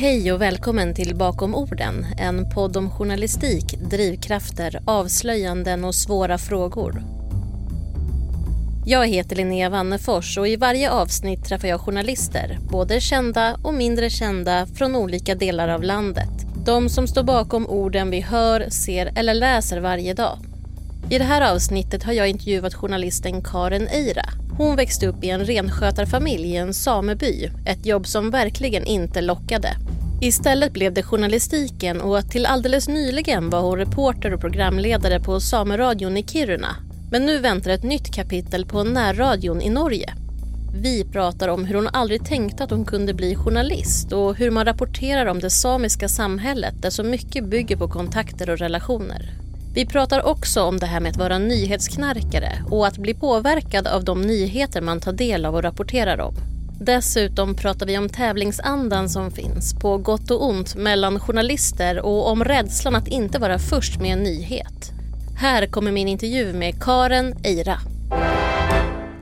Hej och välkommen till Bakom orden, en podd om journalistik, drivkrafter, avslöjanden och svåra frågor. Jag heter Linnea Wannefors och i varje avsnitt träffar jag journalister, både kända och mindre kända från olika delar av landet. De som står bakom orden vi hör, ser eller läser varje dag. I det här avsnittet har jag intervjuat journalisten Karin Eira. Hon växte upp i en renskötarfamilj i en sameby, ett jobb som verkligen inte lockade. Istället blev det journalistiken och till alldeles nyligen var hon reporter och programledare på Sameradion i Kiruna. Men nu väntar ett nytt kapitel på närradion i Norge. Vi pratar om hur hon aldrig tänkte att hon kunde bli journalist och hur man rapporterar om det samiska samhället där så mycket bygger på kontakter och relationer. Vi pratar också om det här med att vara nyhetsknarkare och att bli påverkad av de nyheter man tar del av och rapporterar om. Dessutom pratar vi om tävlingsandan som finns, på gott och ont, mellan journalister och om rädslan att inte vara först med en nyhet. Här kommer min intervju med Karen Eira.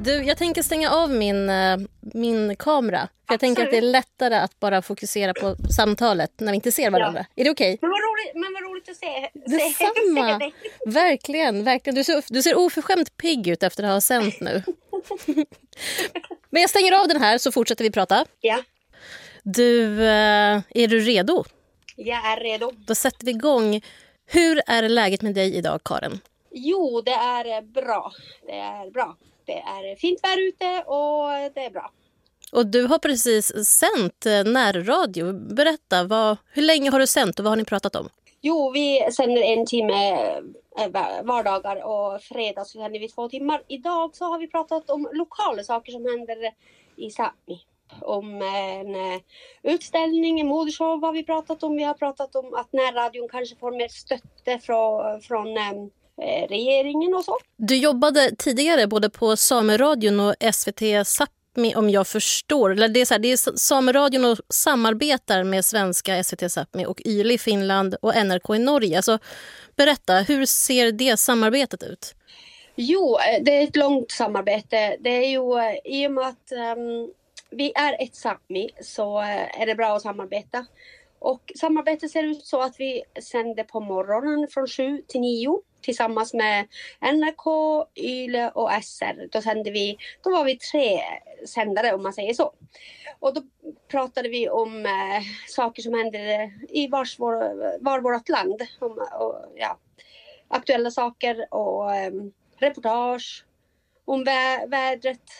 Du, jag tänker stänga av min, eh, min kamera. För jag tänker att det är lättare att bara fokusera på samtalet när vi inte ser varandra. Ja. Är det okej? Okay? Men, vad roligt, men vad roligt att se, Detsamma. se Verkligen, verkligen. Du ser, du ser oförskämt pigg ut efter att ha sänt nu. men jag stänger av den här så fortsätter vi prata. Ja. Du, eh, är du redo? Jag är redo. Då sätter vi igång. Hur är läget med dig idag, Karin? Jo, det är bra. Det är bra. Det är fint väder ute och det är bra. Och du har precis sänt eh, närradio. Berätta, vad, hur länge har du sänt och vad har ni pratat om? Jo, vi sänder en timme Eh, vardagar och fredag så sänder vi två timmar. Idag så har vi pratat om lokala saker som händer i Sápmi. Om eh, en eh, utställning, en modeshow har vi pratat om. Vi har pratat om att närradion kanske får mer stötte från, från regeringen och så. Du jobbade tidigare både på Sameradion och SVT Sápmi om jag förstår. Det är, så här, det är Sameradion och samarbetar med svenska SVT Sápmi och YLE i Finland och NRK i Norge. Alltså, berätta, hur ser det samarbetet ut? Jo, eh, det är ett långt samarbete. Det är ju eh, i och med att um, vi är ett Sápmi så eh, är det bra att samarbeta. Och samarbetet ser ut så att vi sänder på morgonen från 7 till 9 tillsammans med NRK, YLE och SR. Då, sände vi, då var vi tre sändare om man säger så. Och då pratade vi om eh, saker som händer i vars vår, var vårt land. Om, och, ja, aktuella saker och eh, reportage om vä vädret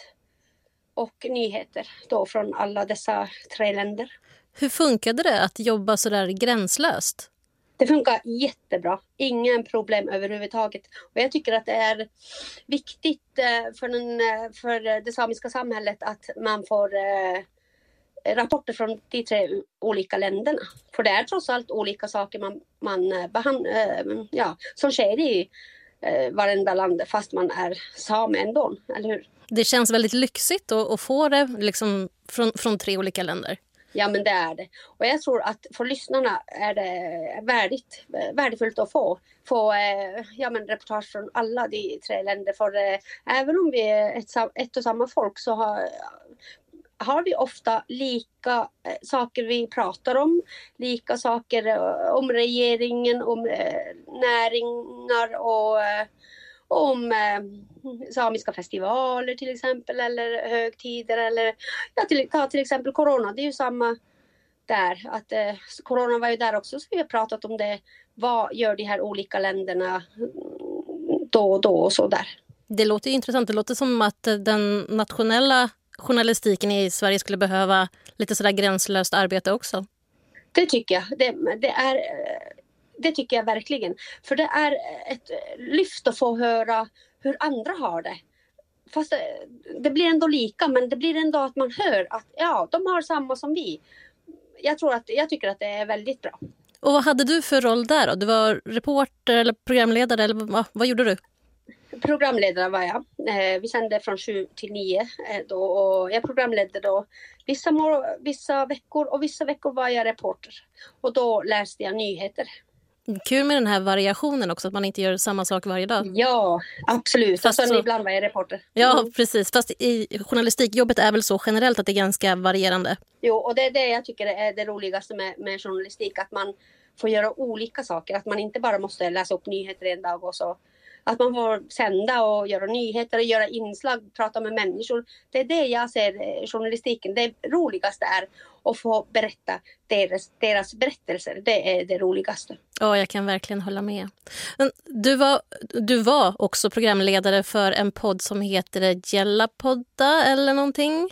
och nyheter då från alla dessa tre länder. Hur funkade det att jobba så där gränslöst? Det funkar jättebra. Inga problem överhuvudtaget. Och jag tycker att det är viktigt eh, för, den, eh, för det samiska samhället att man får eh, rapporter från de tre olika länderna. För det är trots allt olika saker man, man behand, ja, som sker i varenda land fast man är same ändå, eller hur? Det känns väldigt lyxigt att, att få det liksom från, från tre olika länder. Ja men det är det. Och jag tror att för lyssnarna är det värdigt, värdefullt att få, få eh, ja, men reportage från alla de tre länder. För eh, även om vi är ett, ett och samma folk så har, har vi ofta lika eh, saker vi pratar om. Lika saker eh, om regeringen, om eh, näringar och om eh, samiska festivaler till exempel eller högtider eller ja, till, ta till exempel corona. Det är ju samma där. Att, eh, corona var ju där också så vi har pratat om det. Vad gör de här olika länderna då och då och så där. Det låter intressant. Det låter som att den nationella journalistiken i Sverige skulle behöva lite sådär gränslöst arbete också. Det tycker jag. Det, det är eh, det tycker jag verkligen. För det är ett lyft att få höra hur andra har det. Fast det, det blir ändå lika, men det blir ändå att man hör att ja, de har samma som vi. Jag, tror att, jag tycker att det är väldigt bra. Och vad hade du för roll där? Då? Du var reporter eller programledare? Eller vad, vad gjorde du? Programledare var jag. Eh, vi sände från sju till nio. Eh, då, och jag programledde då vissa, vissa veckor och vissa veckor var jag reporter. Och då läste jag nyheter. Kul med den här variationen också, att man inte gör samma sak varje dag. Ja, absolut. Fast sen så... ibland var jag reporter. Ja, mm. precis. Fast i journalistikjobbet är väl så generellt att det är ganska varierande. Jo, och det är det jag tycker är det roligaste med, med journalistik. Att man får göra olika saker. Att man inte bara måste läsa upp nyheter en dag och så att man får sända och göra nyheter och göra inslag, prata med människor. Det är det jag ser eh, journalistiken. Det roligaste är att få berätta deras, deras berättelser. Det är det roligaste. Ja, jag kan verkligen hålla med. Du, var, du var också programledare för en podd som heter Gällapodda eller någonting?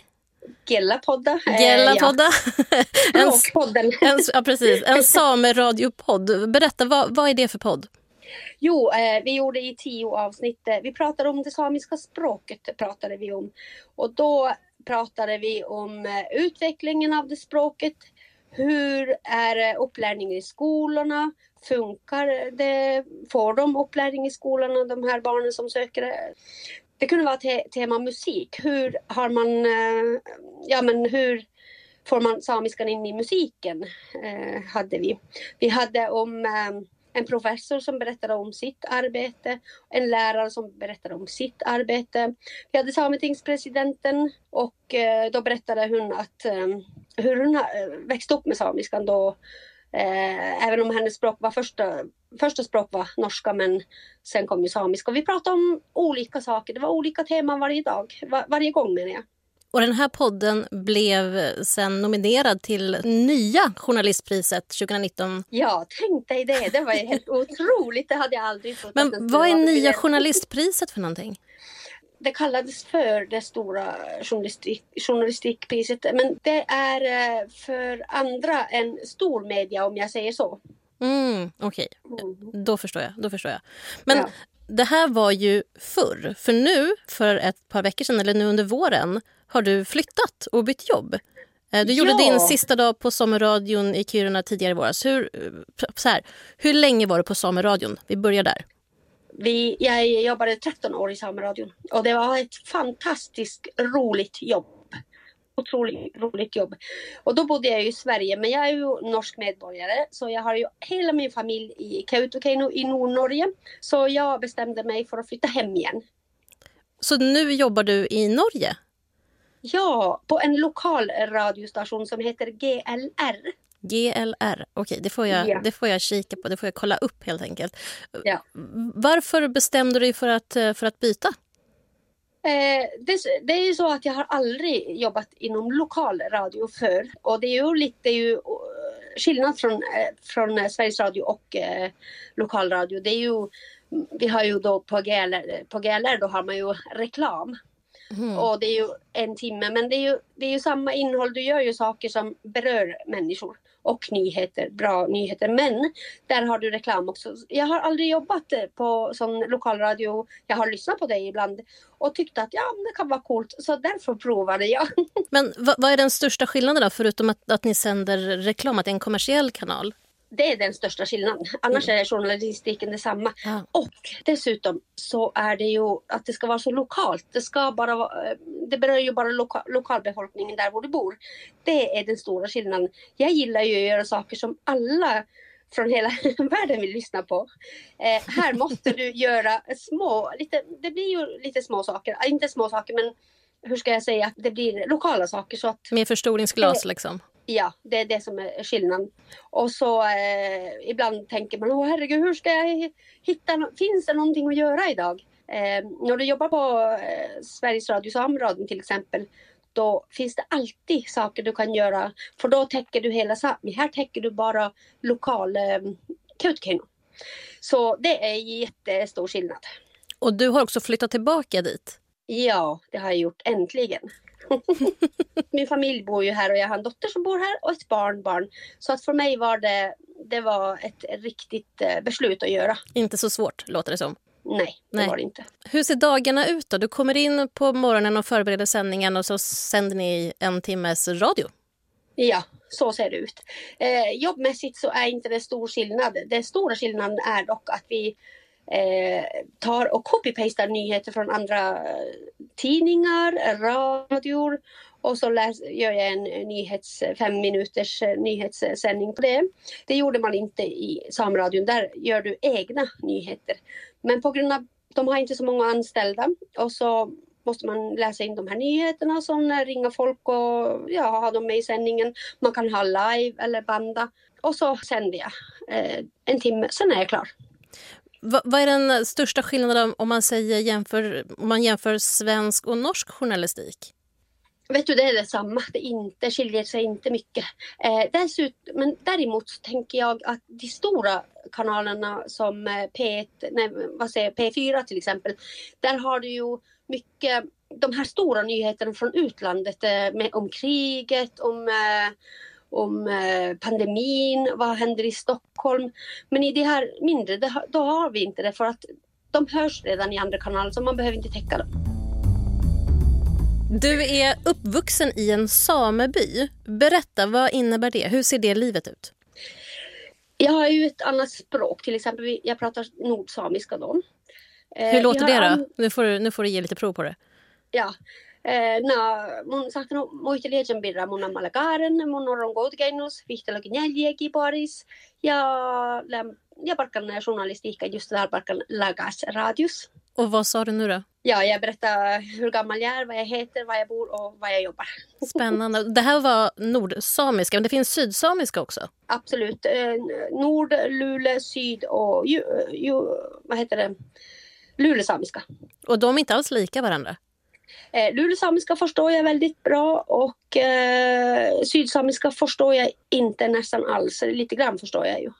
Gellapodda. Gellapodda. Eh, ja. en, en, ja, precis. En sameradiopodd. Berätta, vad, vad är det för podd? Jo, eh, vi gjorde i tio avsnitt. Eh, vi pratade om det samiska språket. pratade vi om. Och då pratade vi om eh, utvecklingen av det språket. Hur är upplärningen i skolorna? Funkar det? Får de upplärning i skolorna, de här barnen som söker? det? Kunde vara te tema musik. Hur har man, eh, ja men hur får man samiskan in i musiken? Eh, hade vi. Vi hade om eh, en professor som berättade om sitt arbete, en lärare som berättade om sitt arbete. Vi hade Sametingspresidenten och eh, då berättade hon att eh, hur hon eh, växte upp med samiskan då eh, även om hennes språk var första, första språk var norska men sen kom ju samiska. Vi pratade om olika saker, det var olika teman varje dag, var, varje gång menar jag. Och den här podden blev sen nominerad till nya journalistpriset 2019. Ja, tänk dig det. Det var helt otroligt. Det hade jag aldrig trott. Men vad är nya journalistpriset för någonting? Det kallades för det stora journalistik, journalistikpriset. Men det är eh, för andra än stormedia om jag säger så. Mm, Okej, okay. mm. då förstår jag. Då förstår jag. Men ja. det här var ju förr. För nu, för ett par veckor sedan, eller nu under våren har du flyttat och bytt jobb. Eh, du gjorde ja. din sista dag på Sommarradion i Kiruna tidigare i våras. Hur, så här, hur länge var du på Sommarradion? Vi börjar där. Vi, jag jobbade 13 år i Sameradion och det var ett fantastiskt roligt jobb. Otroligt roligt jobb. Och då bodde jag i Sverige men jag är ju norsk medborgare så jag har ju hela min familj i Kautokeino i Nordnorge. Så jag bestämde mig för att flytta hem igen. Så nu jobbar du i Norge? Ja, på en lokal radiostation som heter GLR. GLR, okej okay, det, får jag, ja. det får jag kika på, det får jag kolla upp helt enkelt. Ja. Varför bestämde du dig för att, för att byta? Eh, det, det, är ju så att jag har aldrig jobbat inom lokal radio förr och det är ju lite ju, skillnad från, eh, från Sveriges Radio och eh, lokalradio. Det är ju, vi har ju då på GLR, på GLR då har man ju reklam Mm. Och det är ju en timme men det är, ju, det är ju samma innehåll. Du gör ju saker som berör människor och nyheter, bra nyheter. Men där har du reklam också. Jag har aldrig jobbat på som lokalradio. Jag har lyssnat på dig ibland och tyckte att ja, det kan vara coolt. Så därför provade jag. Men vad, vad är den största skillnaden då, förutom att, att ni sänder reklam, att det är en kommersiell kanal? Det är den störka skillnaden. Annars mm. är journalistiken detsamma. Ja. Och dessutom så är det ju att det ska vara så lokalt. Det, ska bara vara, det berör ju bara loka, lokalbefolkningen där var du bor. Det är den stora skillnaden. Jag gillar ju att göra saker som alla från hela världen vill lyssna på. Eh, här måste du göra små, lite, det blir ju lite små saker, inte små saker men hur ska jag säga, det blir lokala saker. Så att, Med förstoringsglas liksom? Ja, det är det som är skillnaden. Och så eh, ibland tänker man, åh herregud, hur ska jag hitta, finns det någonting att göra idag? Eh, när du jobbar på eh, Sveriges Radio Samradion till exempel, då finns det alltid saker du kan göra. För då täcker du hela Sápmi. Här täcker du bara lokal eh, Kautokeino. Så det är jättestor skillnad. Och du har också flyttat tillbaka dit? Ja, det har jag gjort äntligen. Min familj bor ju här och jag har en dotter som bor här och ett barnbarn. Så att för mig var det, det var ett riktigt eh, beslut att göra. Inte så svårt låter det som. Nej, det Nej. var det inte. Hur ser dagarna ut då? Du kommer in på morgonen och förbereder sändningen och så sänder ni en timmes radio. Ja, så ser det ut. Eh, jobbmässigt så är inte det stor skillnad. Den stora skillnaden är dock att vi eh, tar och copy-pastar nyheter från andra eh, tidningar, radior och så läs, gör jag en eh, nyhets, eh, fem minuters nyhetssändning på det. Det gjorde man inte i Samradion, där gör du egna nyheter. Men på grund av de har inte så många anställda och så måste man läsa in de här nyheterna, så ringa folk och ja, ha dem med i sändningen. Man kan ha live eller banda och så sänder jag eh, en timme, sen är jag klar. Va, vad är den största skillnaden om man, säger jämför, om man jämför svensk och norsk journalistik? Vet du, det är detsamma. Det inte, skiljer sig inte mycket. Eh, dessutom, men däremot tänker jag att de stora kanalerna som eh, P1, nej, vad säger, P4 till exempel, där har du ju mycket de här stora nyheterna från utlandet eh, med, om kriget, om eh, om eh, pandemin, vad händer i Stockholm. Men i det här mindre, då har vi inte det för att de hörs redan i andra kanaler så man behöver inte täcka dem. Du är uppvuxen i en sameby. Berätta, vad innebär det? Hur ser det livet ut? Jag har ju ett annat språk, till exempel jag pratar nordsamiska då. Eh, Hur låter det då? Nu får, du, nu får du ge lite prov på det. Ja, na mun saattanut muistelijan birra mun ammalla kaaren, mun on koulutukennus, vihtelokin jäljiäkin paris ja, ja parkkan journalistiikka just där parkkan lagas radius. Och vad sa du nu då? Ja, jag berättar hur gammal jag är, vad jag heter, var jag bor och var jag jobbar. Spännande. Det här var nordsamiska, men det finns sydsamiska också? Absolut. Eh, nord, Luleå, syd och ju, ju, vad heter det? Lulesamiska. Och de är inte alls lika varandra? Eh, Lulesamiska förstår jag väldigt bra och eh, sydsamiska förstår jag inte nästan alls. Lite grann förstår jag ju.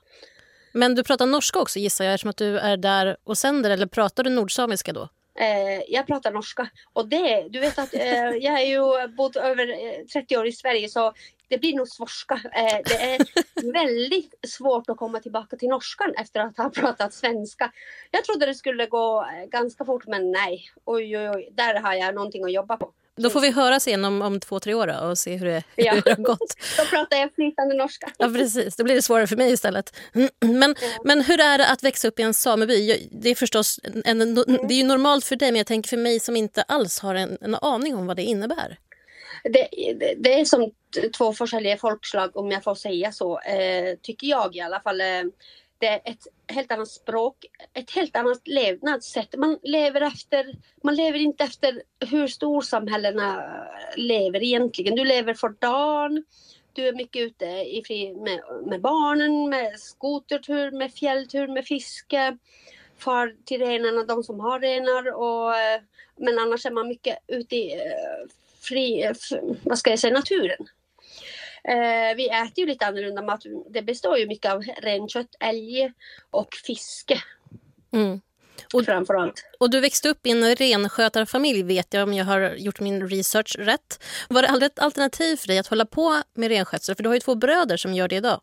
Men du pratar norska också gissar jag eftersom att du är där och sänder eller pratar du nordsamiska då? Eh, jag pratar norska och det, du vet att eh, jag har ju bott över 30 eh, år i Sverige så det blir nog svorska. Eh, det är väldigt svårt att komma tillbaka till norskan efter att ha pratat svenska. Jag trodde det skulle gå eh, ganska fort men nej. Oj, oj, oj. Där har jag någonting att jobba på. Då får vi höras igen om, om två, tre år och se hur det, ja. hur det har gått. då pratar jag flytande norska. ja, precis. Då blir det svårare för mig istället. Men, ja. men hur är det att växa upp i en sameby? Det är förstås en, en, mm. det är ju normalt för dig, men jag tänker för mig som inte alls har en, en aning om vad det innebär det, det, är som två olika folkslag om jag får säga så, eh, tycker jag i alla fall. Eh, det är ett helt annat språk, ett helt annat levnadssätt. Man lever, efter, man lever inte efter hur storsamhällena lever egentligen. Du lever för dagen, du är mycket ute i fri med, med barnen, med skotertur, med fjälltur, med fiske. Far till renarna, de som har renar. Och, eh, men annars är man mycket ute i eh, fri, eh, vad ska jag säga, naturen. Eh, vi äter ju lite annorlunda mat. Det består ju mycket av renkött, älg och fiske. Mm. Och, Framförallt. och du växte upp i en renskötarfamilj vet jag om jag har gjort min research rätt. Var det aldrig ett alternativ för dig att hålla på med renskötsel? För du har ju två bröder som gör det idag.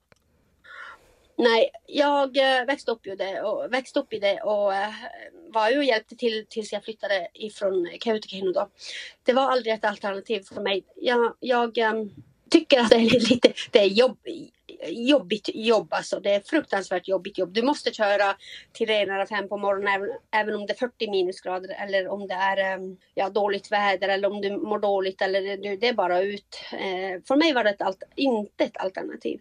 Nej, jag eh, växte upp, i det och, växte upp i det och äh, var ju och hjälpte till tills jag flyttade ifrån Kautokeino. Det var aldrig ett alternativ för mig. Jag, jag ähm, tycker att det är lite, det är jobb, jobbigt jobb alltså. Det är fruktansvärt jobbigt jobb. Du måste köra till renarna fem på morgonen även, även, om det är 40 minusgrader eller om det är ähm, ja, dåligt väder eller om du mår dåligt eller det, det är bara ut. Äh, för mig var det ett, inte ett alternativ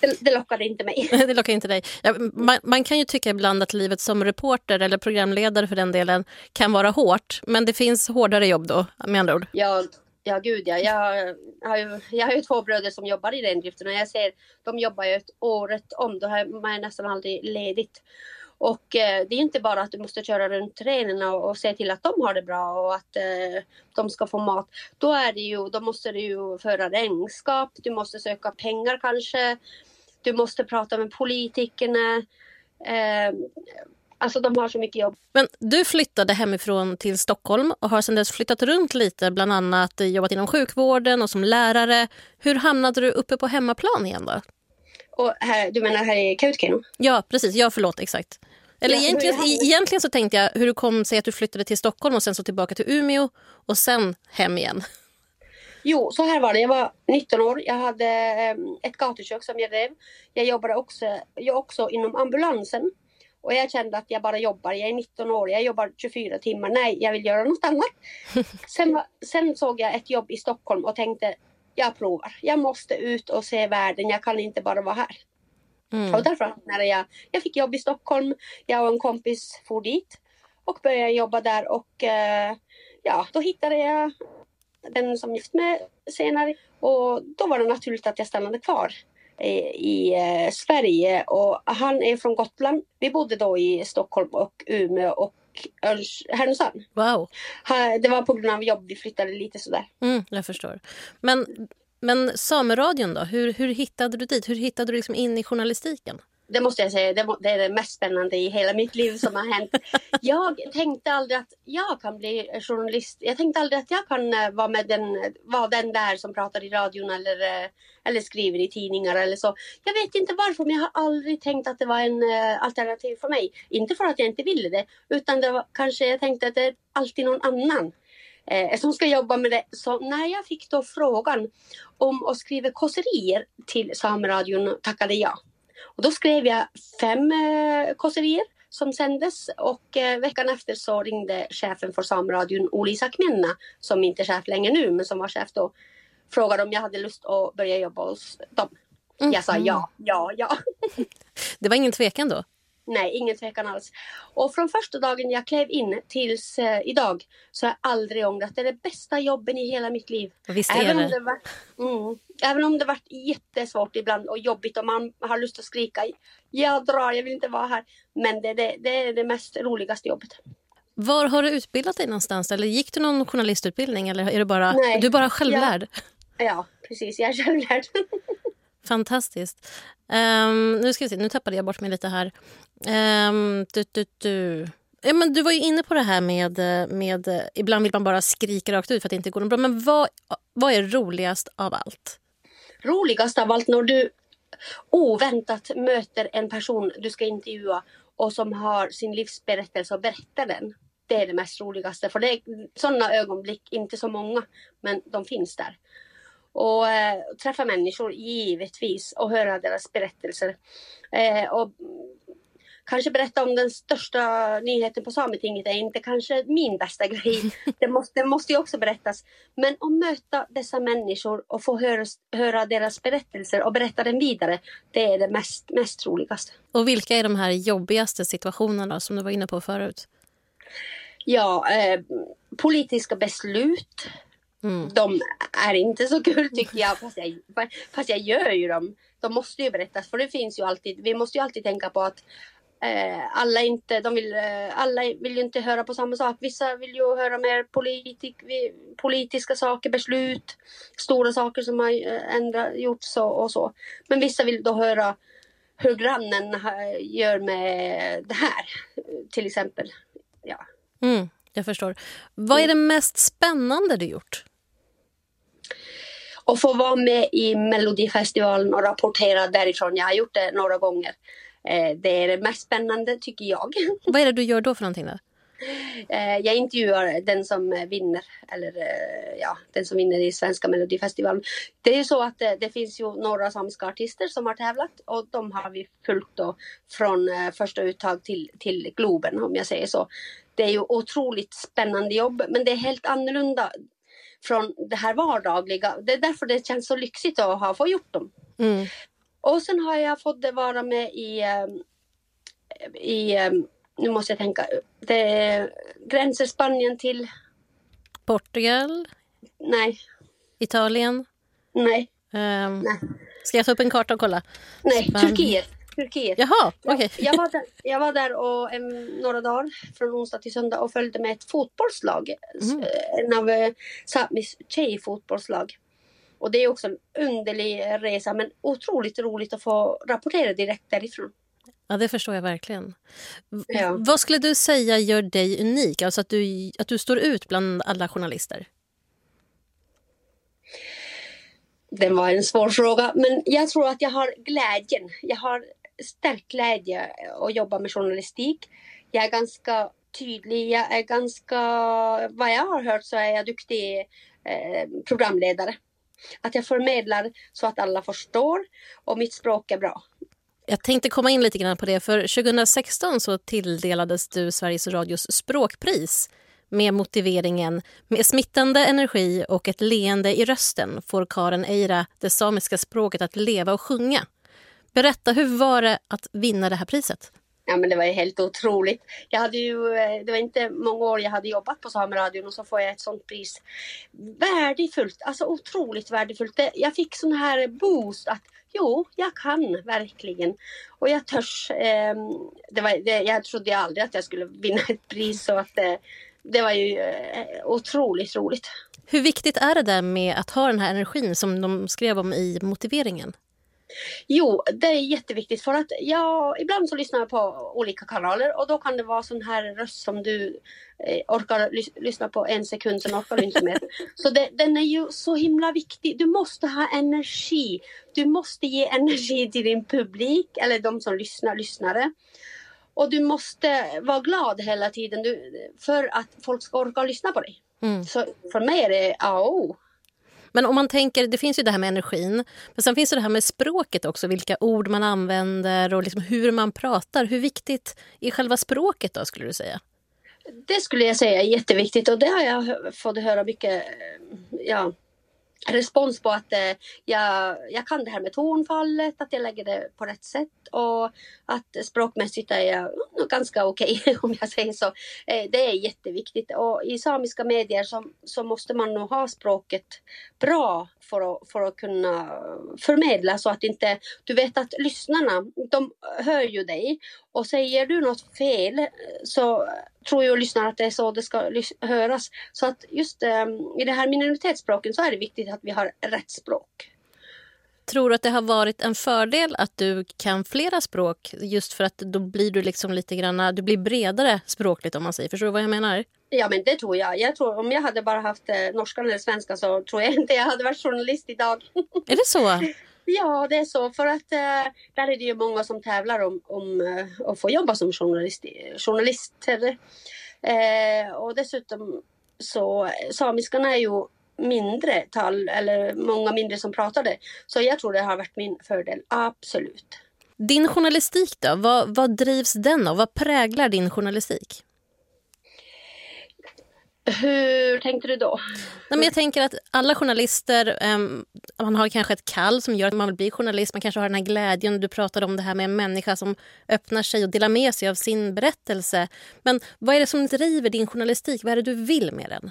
det, det lockade inte mig. det lockade inte dig. Ja, man, man, kan ju tycka ibland att livet som reporter eller programledare för den delen kan vara hårt. Men det finns hårdare jobb då med andra ord. Ja, ja gud ja. Jag har, ju, jag har ju två bröder som jobbar i rendriften och jag ser de jobbar ju ett året om. Då har man nästan aldrig ledigt. Och eh, det är inte bara att du måste köra runt renen och, och, se till att de har det bra och att eh, de ska få mat. Då är det ju, då måste du ju föra regnskap, du måste söka pengar kanske. Du måste prata med politikerna. Eh, alltså de har så mycket jobb. Men du flyttade hemifrån till Stockholm och har sedan dess flyttat runt lite, bland annat jobbat inom sjukvården och som lärare. Hur hamnade du uppe på hemmaplan igen då? Och här, du menar här i Kautokeino? Ja, precis. Ja, förlåt. Exakt. Eller ja, egentligen, egentligen så tänkte jag hur det kom sig att du flyttade till Stockholm och sen så tillbaka till Umeå och sen hem igen. Jo, så här var det. Jag var 19 år. Jag hade ehm, ett gatukök som jag drev. Jag jobbade också, jag också inom ambulansen. Och jag kände att jag bara jobbar, jag är 19 år, jag jobbar 24 timmar, nej jag vill göra något annat. Sen, sen såg jag ett jobb i Stockholm och tänkte jag provar, jag måste ut och se världen, jag kan inte bara vara här. Mm. Och därför när jag, jag fick jobb i Stockholm, jag och en kompis for dit och började jobba där och eh, ja, då hittade jag den som gift med senare. Och då var det naturligt att jag stannade kvar i eh, Sverige och han är från Gotland. Vi bodde då i Stockholm och Umeå och Härnösand. Wow. Det var på grund av jobb vi flyttade lite sådär. Mm, jag förstår. Men, men Sameradion då, hur, hur hittade du dit? Hur hittade du liksom in i journalistiken? Det måste jag säga, det, är det mest spännande i hela mitt liv som har hänt. Jag tänkte aldrig att jag kan bli journalist. Jag tänkte aldrig att jag kan eh, vara, med den, vara den där som pratar i radion eller, eh, eller skriver i tidningar eller så. Jag vet inte varför, men jag har aldrig tänkt att det var en uh, alternativ för mig. Inte för att jag inte ville det, utan det var kanske jag tänkte att det är alltid någon annan eh, som ska jobba med det. Så när jag fick då frågan om att skriva kåserier till Sameradion tackade jag. Och då skrev jag fem eh, kåserier som sändes och eh, veckan efter så ringde chefen för Sameradion Oli Sakmenna som inte är chef längre nu men som var chef då frågade om jag hade lust att börja jobba hos dem. Mm. Jag sa ja, ja, ja. Det var ingen tvekan då? Nej, ingen tvekan alls. Och från första dagen jag klev in tills eh, idag så har jag aldrig ångrat. Det är det bästa jobben i hela mitt liv. Visst är även det. Om det var, mm, även om det varit jättesvårt ibland och jobbigt och man har lust att skrika. Jag drar, jag vill inte vara här. Men det, det, det är det mest roligaste jobbet. Var har du utbildat dig någonstans? Eller gick du någon journalistutbildning? Eller är du bara, Nej, du är bara självlärd? Ja, ja precis. Jag är självlärd. Fantastiskt. Um, nu ska vi se, nu tappade jag bort mig lite här. Um, du, du, du. Ja, men du var ju inne på det här med, med... Ibland vill man bara skrika rakt ut för att det inte går bra. Men vad, vad är roligast av allt? Roligast av allt när du oväntat möter en person du ska intervjua och som har sin livsberättelse och berättar den. Det är det mest roligaste. För det är sådana ögonblick, inte så många, men de finns där och eh, träffa människor givetvis och höra deras berättelser. Eh, och kanske berätta om den största nyheten på Sametinget är inte kanske min bästa grej. Det måste, det måste ju också berättas. Men att möta dessa människor och få höra, höra deras berättelser och berätta den vidare, det är det mest, mest roligaste. Och vilka är de här jobbigaste situationerna som du var inne på förut? Ja, eh, politiska beslut Mm. De är inte så kul tycker jag fast, jag, fast jag gör ju dem. De måste ju berättas för det finns ju alltid, vi måste ju alltid tänka på att alla, inte, de vill, eh, alla vill ju inte höra på samma sak. Vissa vill ju höra mer politik, politiska saker, beslut, stora saker som har eh, ändrat, gjorts och, och så. Men vissa vill då höra hur grannen gör med det här till exempel. Ja. Mm, jag förstår. Vad är det mest spännande du gjort? och få vara med i Melodifestivalen och rapportera därifrån. Jag har gjort det några gånger. Eh, det är det mest spännande tycker jag. Vad är det du gör då för någonting? Då? Eh, jag intervjuar den som vinner, eller eh, ja, den som vinner i svenska melodifestivalen. Det är ju så att det, det finns ju några samiska artister som har tävlat och de har vi följt då från första uttag till, till Globen om jag säger så. Det är ju otroligt spännande jobb men det är helt annorlunda från det här vardagliga. Det är därför det känns så lyxigt att ha fått gjort dem. Mm. Och sen har jag fått vara med i, ehm, i ehm, nu måste jag tänka, det är gränser Spanien till Portugal? Nej. Italien? Nej. Um, Nej. Ska jag ta upp en karta och kolla? Nej, Span Turkiet. Turkiet. Jaha, okej. Okay. Jag, jag, var där, jag var där och, um, några dagar från onsdag till söndag och följde med ett fotbollslag. Mm. En av uh, Sápmis tjejfotbollslag. Och det är också en underlig resa men otroligt roligt att få rapportera direkt därifrån. Ja, det förstår jag verkligen. Ja. Vad skulle du säga gör dig unik? Alltså att du, att du står ut bland alla journalister? Det var en svår fråga, men jag tror att jag har glädjen. Jag har stark glädje att jobba med journalistik. Jag är ganska tydlig, jag är ganska, vad jag har hört så är jag duktig eh, programledare. Att jag förmedlar så att alla förstår och mitt språk är bra. Jag tänkte komma in lite grann på det, för 2016 så tilldelades du Sveriges Radios språkpris med motiveringen med smittande energi och ett leende i rösten får Karen Eira det samiska språket att leva och sjunga. Berätta, hur var det att vinna det här priset? Ja, men det var helt otroligt. Jag hade ju, eh, det var inte många år jag hade jobbat på Sameradion och så får jag ett sånt pris. Värdefullt, alltså otroligt värdefullt. Jag fick sån här boost att jo, jag kan verkligen. Och jag törs. Eh, det var, det, jag trodde aldrig att jag skulle vinna ett pris så att eh, det var ju eh, otroligt roligt. Hur viktigt är det där med att ha den här energin som de skrev om i motiveringen? Jo, det är jätteviktigt för att jag ibland så lyssnar jag på olika kanaler och då kan det vara sån här röst som du eh, orkar lys lyssna på en sekund, sen orkar du inte mer. Så det, den är ju så himla viktig. Du måste ha energi. Du måste ge energi till din publik eller de som lyssnar, lyssnare. Och du måste vara glad hela tiden du, för att folk ska orka lyssna på dig. Mm. Så för mig är det A och O. Men om man tänker, det finns ju det här med energin, men sen finns det här med språket också, vilka ord man använder och liksom hur man pratar. Hur viktigt är själva språket då skulle du säga? Det skulle jag säga är jätteviktigt och det har jag fått höra mycket eh, ja, respons på att eh, jag, jag kan det här med tonfallet, att jag lägger det på rätt sätt. Och att språkmässigt är jag ganska okej okay, om jag säger så. Eh, det är jätteviktigt. Och i samiska medier så, så måste man nog ha språket bra för att, för att kunna förmedla. Så att inte, du vet att lyssnarna, de hör ju dig. Och säger du något fel så tror ju lyssnarna att det är så det ska höras. Så att just um, i det här minoritetsspråken så är det viktigt att vi har rätt språk. Tror du att det har varit en fördel att du kan flera språk just för att då blir du liksom lite grann, du blir bredare språkligt om man säger. Förstår du vad jag menar? Ja men det tror jag. Jag tror om jag hade bara haft eh, norska eller svenska så tror jag inte jag hade varit journalist idag. Är det så? ja det är så för att eh, där är det ju många som tävlar om, om eh, att få jobba som journalist, journalister. Eh, och dessutom så samiskarna är ju mindre tal eller många mindre som pratade. Så jag tror det har varit min fördel, absolut. Din journalistik då, vad, vad drivs den av? Vad präglar din journalistik? Hur tänkte du då? Nej, men jag tänker att alla journalister, um, man har kanske ett kall som gör att man vill bli journalist. Man kanske har den här glädjen. Du pratade om det här med en människa som öppnar sig och delar med sig av sin berättelse. Men vad är det som driver din journalistik? Vad är det du vill med den?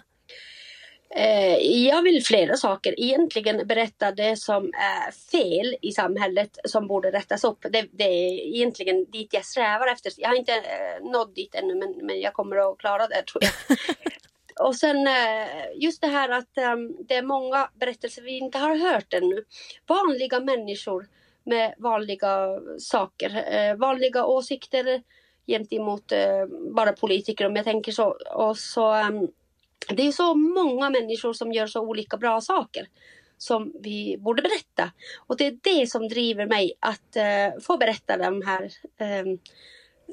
Eh, jag vill flera saker. Egentligen berätta det som är fel i samhället som borde rättas upp. Det, det är egentligen dit jag strävar efter. Jag har inte eh, nått dit ännu men, men jag kommer att klara det tror jag. Och sen eh, just det här att ehm, det är många berättelser vi inte har hört ännu. Vanliga människor med vanliga saker, eh, vanliga åsikter gentemot eh, bara politiker om jag tänker så. Och så ehm, det är så många människor som gör så olika bra saker som vi borde berätta. Och det är det som driver mig att få berätta de här ehm,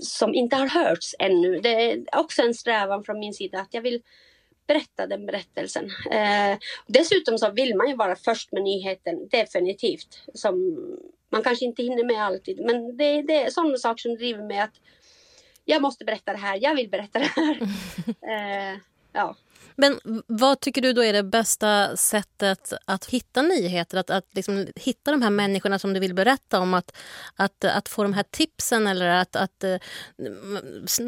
som inte har hörts ännu. Det är också en strävan från min sida att jag vill berätta den berättelsen. Uh, dessutom så vill man ju vara först med nyheten, definitivt. Som man kanske inte hinner med alltid, men det, det är sådana saker som driver mig att jag måste berätta det här, jag vill berätta det här. uh, ja. Men vad tycker du då är det bästa sättet att hitta nyheter? Att, att liksom hitta de här människorna som du vill berätta om? Att, att, att få de här tipsen eller att, att eh,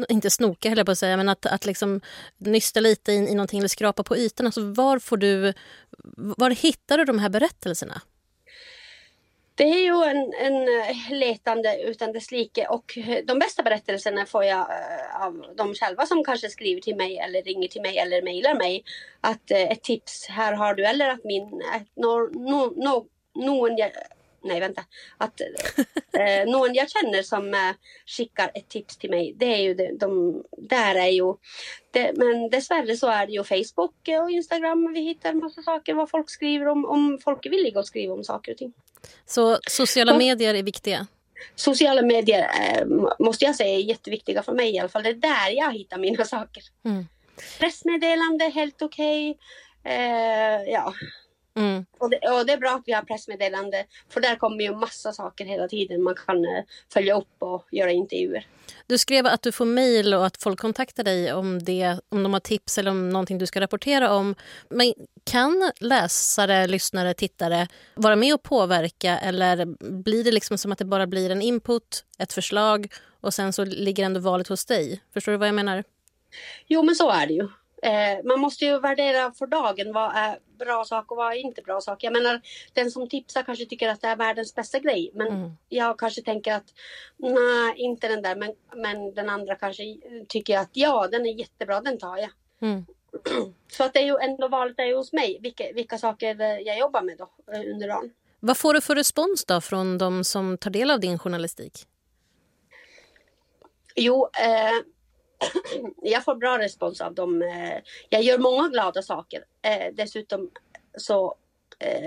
inte snoka höll jag på att säga, men att, att liksom nysta lite i, i någonting eller skrapa på ytan. Alltså var, får du, var hittar du de här berättelserna? Det är ju en, en eh, letande utan dess like och de bästa berättelserna får jag eh, av de själva som kanske skriver till mig eller ringer till mig eller mejlar mig. Att eh, ett tips, här har du, eller att min, no, no, no, någon jag, nej vänta, att eh, någon jag känner som eh, skickar ett tips till mig. Det är ju de, de där är ju, det, men dessvärre så är det ju Facebook och Instagram vi hittar en massa saker vad folk skriver om, om folk är villiga att skriva om saker och ting. Så sociala medier är viktiga? Sociala medier eh, måste jag säga är jätteviktiga för mig i alla fall. Det är där jag hittar mina saker. Mm. Pressmeddelande, helt okej. Okay. Eh, ja. Mm. Och, det, och, det, är bra att vi har pressmeddelande för där kommer ju massa saker hela tiden man kan uh, följa upp och göra intervjuer. Du skrev att du får mejl och att folk kontaktar dig om, det, om de har tips eller om någonting du ska rapportera om. Men kan läsare, lyssnare, tittare vara med och påverka eller blir det liksom som att det bara blir en input, ett förslag och sen så ligger ändå valet hos dig? Förstår du vad jag menar? Jo, men så är det ju. Eh, man måste ju värdera för dagen vad är bra sak och vad är inte bra sak. Jag menar, den som tipsar kanske tycker att det är världens bästa grej. Men mm. jag kanske tänker att nej, inte den där. Men, men den andra kanske tycker att ja, den är jättebra, den tar jag. Mm. Så att det är ju ändå valet är ju hos mig vilka, vilka saker jag jobbar med då eh, under dagen. Vad får du för respons då från de som tar del av din journalistik? Jo, eh, jag får bra respons av dem. Eh, jag gör många glada saker. Eh, dessutom så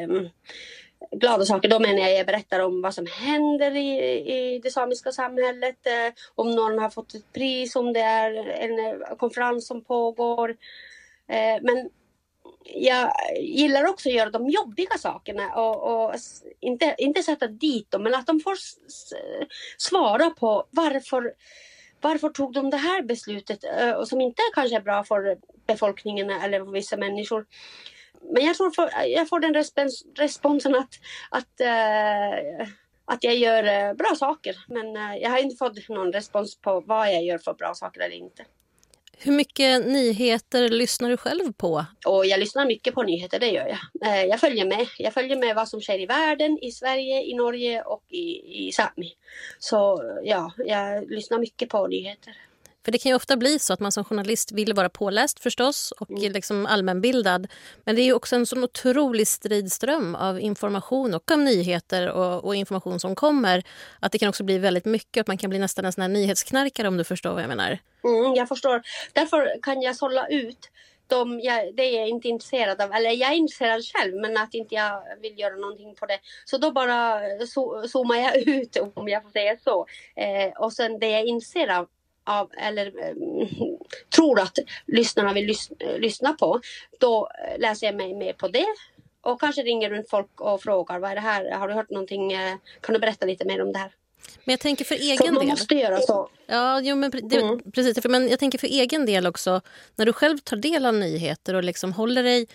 um, glada saker, då menar jag jag berättar om vad som händer i, i det samiska samhället, eh, om någon har fått ett pris, om det är en konferens som pågår. Men jag gillar också att göra de jobbiga sakerna och, och, inte, inte sätta dit dem, men att de får svara på varför varför tog de det här beslutet eh, och som inte kanske är bra för befolkningen eller för vissa människor. Men jag tror för, jag får den respons, responsen att, att, uh, att jag gör uh, bra saker. Men uh, jag har inte fått någon respons på vad jag gör för bra saker eller inte. Hur mycket nyheter lyssnar du själv på? Och jag lyssnar mycket på nyheter, det gör jag. Eh, jag följer med. Jag följer med vad som sker i världen, i Sverige, i Norge och i, i Sápmi. Så ja, jag lyssnar mycket på nyheter. För det kan ju ofta bli så att man som journalist vill vara påläst förstås och mm. liksom allmänbildad. Men det är också en sån otrolig stridström av information och av nyheter och, och, information som kommer. Att det kan också bli väldigt mycket, att man kan bli nästan en sån här nyhetsknarkare om du förstår vad jag menar. Mm, jag förstår. Därför kan jag sålla ut de, jag, det är jag inte intresserad av. Eller jag är intresserad själv men att inte jag vill göra någonting på det. Så då bara so, zoomar jag ut om jag får säga så. Eh, och sen det jag är intresserad av av, eller um, tror att lyssnarna vill lys lyssna på, då läser jag mig mer på det och kanske ringer runt folk och frågar vad är det här? Har du hört någonting? Eh, kan du berätta lite mer om det här? Men jag tänker för egen så man del. måste göra så. Ja, jo, men det, mm. precis. Men jag tänker för egen del också. När du själv tar del av nyheter och liksom håller dig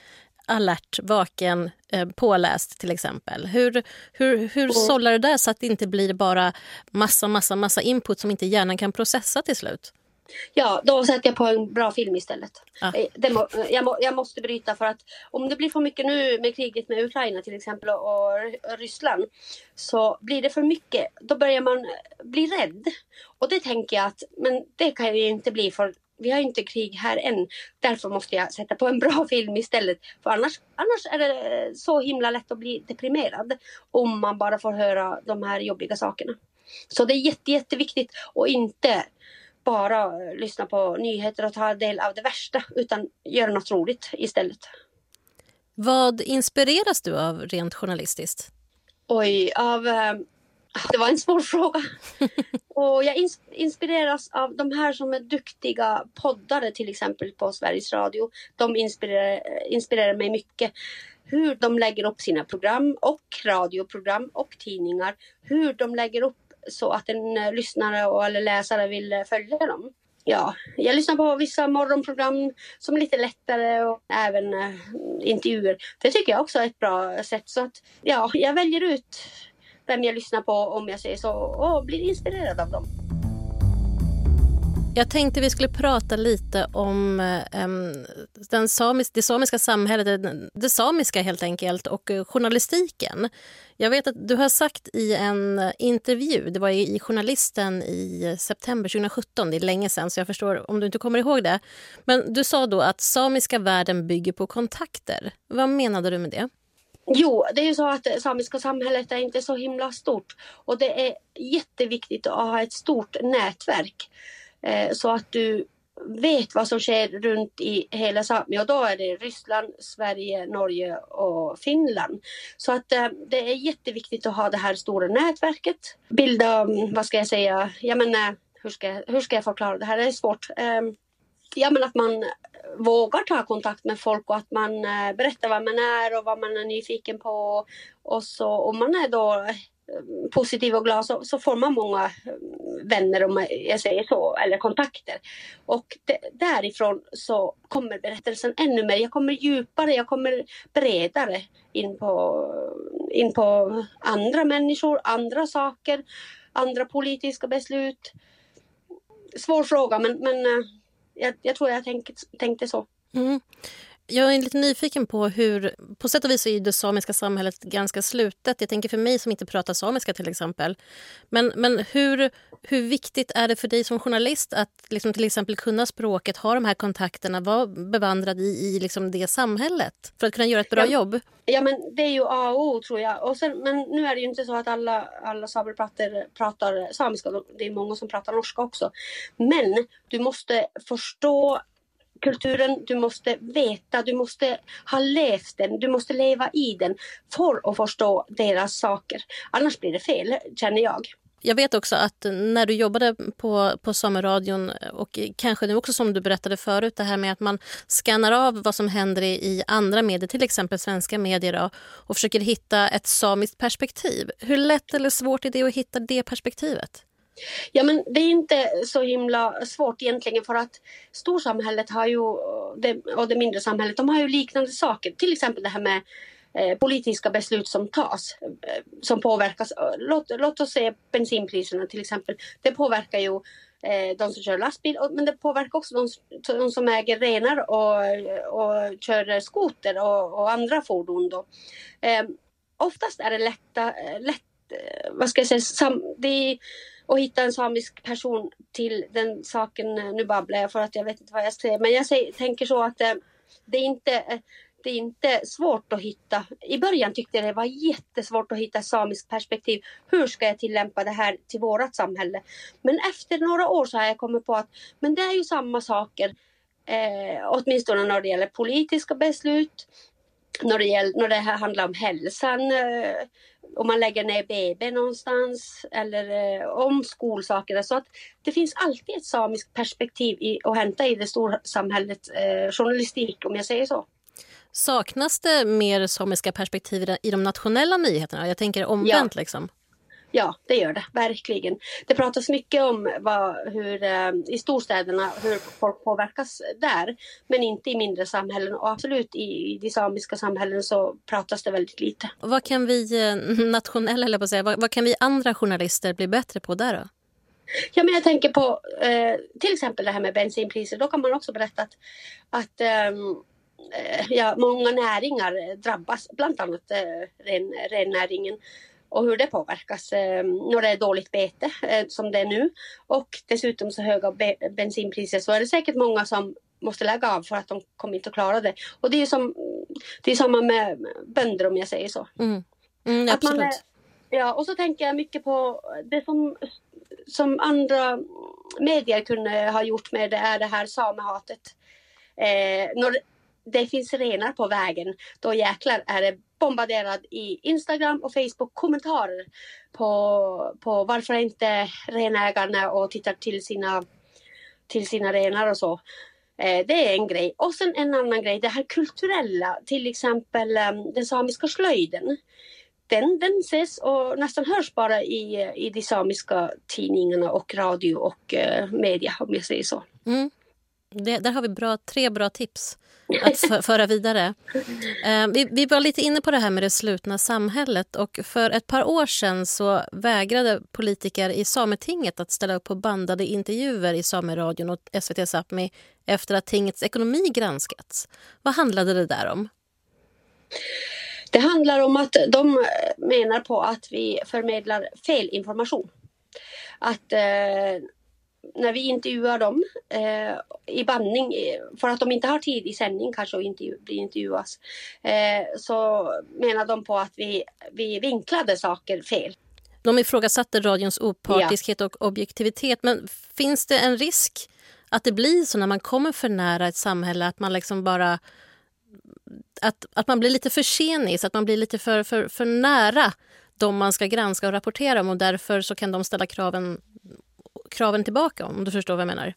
alert, vaken, eh, påläst till exempel. Hur, hur, hur mm. sållar du där så att det inte blir bara massa, massa, massa input som inte hjärnan kan processa till slut? Ja, då sätter jag på en bra film istället. Ah. Må, jag, må, jag, måste bryta för att om det blir för mycket nu med kriget med Ukraina till exempel och, och Ryssland så blir det för mycket. Då börjar man bli rädd. Och det tänker jag att men det kan ju inte bli för vi har inte krig här än. Därför måste jag sätta på en bra film istället. För annars, annars är det så himla lätt att bli deprimerad om man bara får höra de här jobbiga sakerna. Så det är jätte, jätteviktigt att inte bara lyssna på nyheter och ta del av det värsta utan göra något roligt istället. Vad inspireras du av rent journalistiskt? Oj, av eh, det var en svår fråga och jag inspireras av de här som är duktiga poddare till exempel på Sveriges Radio. De inspirerar, inspirerar mig mycket. Hur de lägger upp sina program och radioprogram och tidningar. Hur de lägger upp så att en lyssnare lyssnare eller läsare vill följa dem. Ja, jag lyssnar på vissa morgonprogram som är lite lättare och även eh, intervjuer. Det tycker jag också är ett bra sätt. Så att ja, jag väljer ut vem jag lyssnar på om jag säger så och blir inspirerad av dem. Jag tänkte vi skulle prata lite om um, den samis det samiska samhället, det, det samiska helt enkelt, och eh, journalistiken. Jag vet att du har sagt i en intervju, det var i Journalisten i september 2017, det är länge sedan så jag förstår om du inte kommer ihåg det. Men du sa då att samiska världen bygger på kontakter. Vad menade du med det? Jo, det är ju så att det samiska samhället är inte så himla stort och det är jätteviktigt att ha ett stort nätverk eh, så att du vet vad som sker runt i hela Sápmi och då är det Ryssland, Sverige, Norge och Finland. Så att eh, det är jätteviktigt att ha det här stora nätverket. Bilda, vad ska jag säga, jag menar, eh, hur ska, hur ska jag förklara det här? Det är svårt. Eh, ja, men att man eh, vågar ta kontakt med folk och att man eh, berättar vad man är och vad man är nyfiken på. Och så om man är då eh, positiv och glad så, så får man många vänner om jag säger så, eller kontakter. Och det, därifrån så kommer berättelsen ännu mer. Jag kommer djupare, jag kommer bredare in på, in på andra människor, andra saker, andra politiska beslut. Svår fråga men, men jag, jag tror jag tänkte, tänkte så. Mm. Jag är lite nyfiken på hur... På sätt och vis är det samiska samhället ganska slutet. Jag tänker för mig som inte pratar samiska till exempel. Men, men hur, hur viktigt är det för dig som journalist att liksom till exempel kunna språket, ha de här kontakterna, vara bevandrad i, i liksom det samhället för att kunna göra ett bra ja, jobb? Ja, men det är ju A och O tror jag. Och sen, men nu är det ju inte så att alla, alla samer pratar, pratar samiska. Det är många som pratar norska också. Men du måste förstå kulturen, du måste veta, du måste ha läst den, du måste leva i den för att förstå deras saker. Annars blir det fel, känner jag. Jag vet också att när du jobbade på, på Sameradion och kanske nu också som du berättade förut det här med att man skannar av vad som händer i, i andra medier, till exempel svenska medier då, och försöker hitta ett samiskt perspektiv. Hur lätt eller svårt är det att hitta det perspektivet? Ja men det är inte så himla svårt egentligen för att storsamhället har ju, och det mindre samhället, de har ju liknande saker. Till exempel det här med eh, politiska beslut som tas eh, som påverkas. Låt, låt oss se bensinpriserna till exempel. Det påverkar ju eh, de som kör lastbil men det påverkar också de, de som äger renar och, och kör skoter och, och andra fordon. Då. oftast är det lätta, lätt, vad ska jag säga, sam, det är, och hitta en samisk person till den saken. Nu babblar jag för att jag vet inte vad jag säger. Men jag säger, tänker så att eh, det är inte eh, det är inte svårt att hitta. I början tyckte jag det var jättesvårt att hitta samiskt perspektiv. Hur ska jag tillämpa det här till vårt samhälle? Men efter några år så har jag kommit på att men det är ju samma saker. Eh, åtminstone när det gäller politiska beslut. När det, gäller, när det handlar om hälsan. Eh, om man lägger ner BB någonstans eller eh, om skolsaker. Så att det finns alltid ett samiskt perspektiv i, att hämta i det stora samhället eh, journalistik om jag säger så. Saknas det mer samiska perspektiv i de nationella nyheterna? Jag tänker omvänt ja. liksom. Ja, det gör det verkligen. Det pratas mycket om vad, hur, eh, i storstäderna hur folk påverkas där, men inte i mindre samhällen. Och absolut i, de samiska samhällen så pratas det väldigt lite. Vad kan vi eh, nationella, eller på säga, vad, vad, kan vi andra journalister bli bättre på där då? Ja, men jag tänker på eh, till exempel det här med bensinpriser. Då kan man också berätta att, att eh, ja, många näringar drabbas, bland annat eh, ren, rennäringen och hur det påverkas eh, när det är dåligt bete eh, som det är nu och dessutom så höga be bensinpriser så är det säkert många som måste lägga av för att de kommer inte att klara det. Och det är ju som, det är samma med bönder om jag säger så. Mm. Mm, att man, ja, och så tänker jag mycket på det som, som andra medier kunde ha gjort med det är det här samehatet. Eh, när det finns renar på vägen, då jäklar är det bombarderad i Instagram och Facebook kommentarer på, på varför inte renägarna och tittar till sina, till sina renar och så. Eh, det är en grej. Och sen en annan grej, det här kulturella, till exempel ehm, den samiska slöjden. Den, den ses och nästan hörs bara i, i de samiska tidningarna och radio och eh, media om jag säger så. Mm. Det, där har vi bra, tre bra tips att föra vidare. Eh, vi, vi var lite inne på det här med det slutna samhället. och För ett par år sedan så vägrade politiker i Sametinget att ställa upp på bandade intervjuer i Sameradion och SVT Sápmi efter att tingets ekonomi granskats. Vad handlade det där om? Det handlar om att de menar på att vi förmedlar fel information. Att eh, när vi intervjuar dem eh, i bandning, för att de inte har tid i sändning kanske att intervju, bli intervjuas, eh, så menar de på att vi, vi vinklade saker fel. De ifrågasatte radions opartiskhet ja. och objektivitet. Men finns det en risk att det blir så när man kommer för nära ett samhälle att man liksom bara att, att man blir lite för senis, att man blir lite för, för, för nära de man ska granska och rapportera om och därför så kan de ställa kraven kraven tillbaka om du förstår vad jag menar?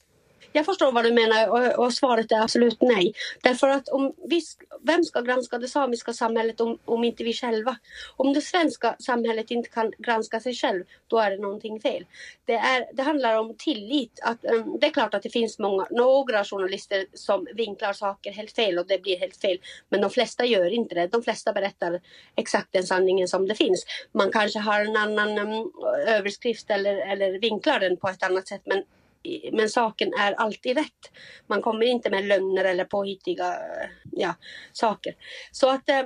Jag förstår vad du menar och, och, svaret är absolut nej. Därför att om vi, vem ska granska det samiska samhället om, om inte vi själva? Om det svenska samhället inte kan granska sig själv, då är det någonting fel. Det, är, det handlar om tillit. Att, um, det är klart att det finns många, några journalister som vinklar saker helt fel och det blir helt fel. Men de flesta gör inte det. De flesta berättar exakt den sanningen som det finns. Man kanske har en annan um, överskrift eller, eller vinklar den på ett annat sätt. Men men saken är alltid rätt. Man kommer inte med lögner eller påhittiga ja, saker. Så att, äh,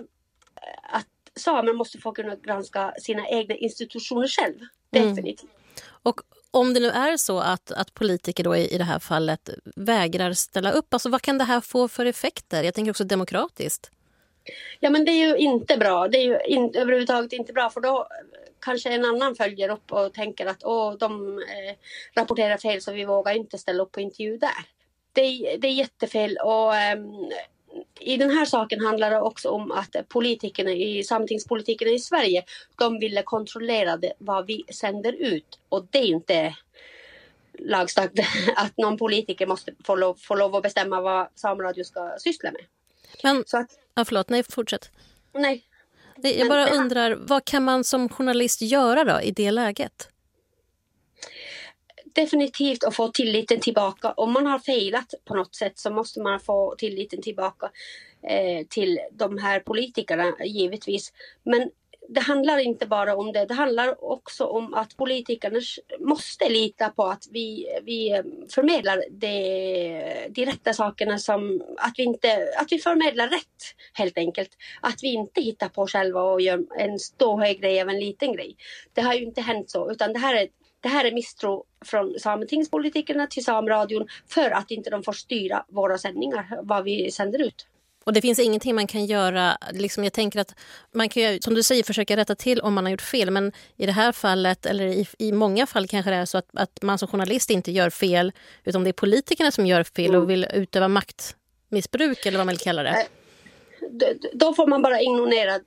att samer måste få kunna granska sina egna institutioner själv. Mm. Definitivt. Mm. Och om det nu är så att, att politiker då i, i det här fallet vägrar ställa upp, alltså vad kan det här få för effekter? Jag tänker också demokratiskt. Ja men det är ju inte bra. Det är ju in, överhuvudtaget inte bra för då kanske en annan följer upp och tänker att Åh, de eh, rapporterar fel så vi vågar inte ställa upp på intervju där. Det, det är jättefel och eh, i den här saken handlar det också om att politikerna i sametingspolitikerna i Sverige, de ville kontrollera det, vad vi sänder ut och det är inte lagstadgat att någon politiker måste få lov, få lov att bestämma vad Samradio ska syssla med. Men, så att, ja, förlåt, nej fortsätt. Nej, jag bara undrar, vad kan man som journalist göra då i det läget? Definitivt att få tilliten tillbaka. Om man har failat på något sätt så måste man få tilliten tillbaka eh, till de här politikerna givetvis. Men det handlar inte bara om det. Det handlar också om att politikerna måste lita på att vi, vi eh, förmedlar de, de rätta sakerna som att vi, inte, att vi förmedlar rätt helt enkelt. Att vi inte hittar på själva och gör en ståhög grej av en liten grej. Det har ju inte hänt så utan det här är det här är misstro från sametingspolitikerna till Samradion för att inte de får styra våra sändningar, vad vi sänder ut. Och det finns ingenting man kan göra. Liksom jag tänker att man kan som du säger försöka rätta till om man har gjort fel. Men i det här fallet, eller i, i många fall kanske det är så att, att man som journalist inte gör fel. Utan det är politikerna som gör fel och mm. vill utöva maktmissbruk eller vad man vill kalla det. Då får man bara ignorera,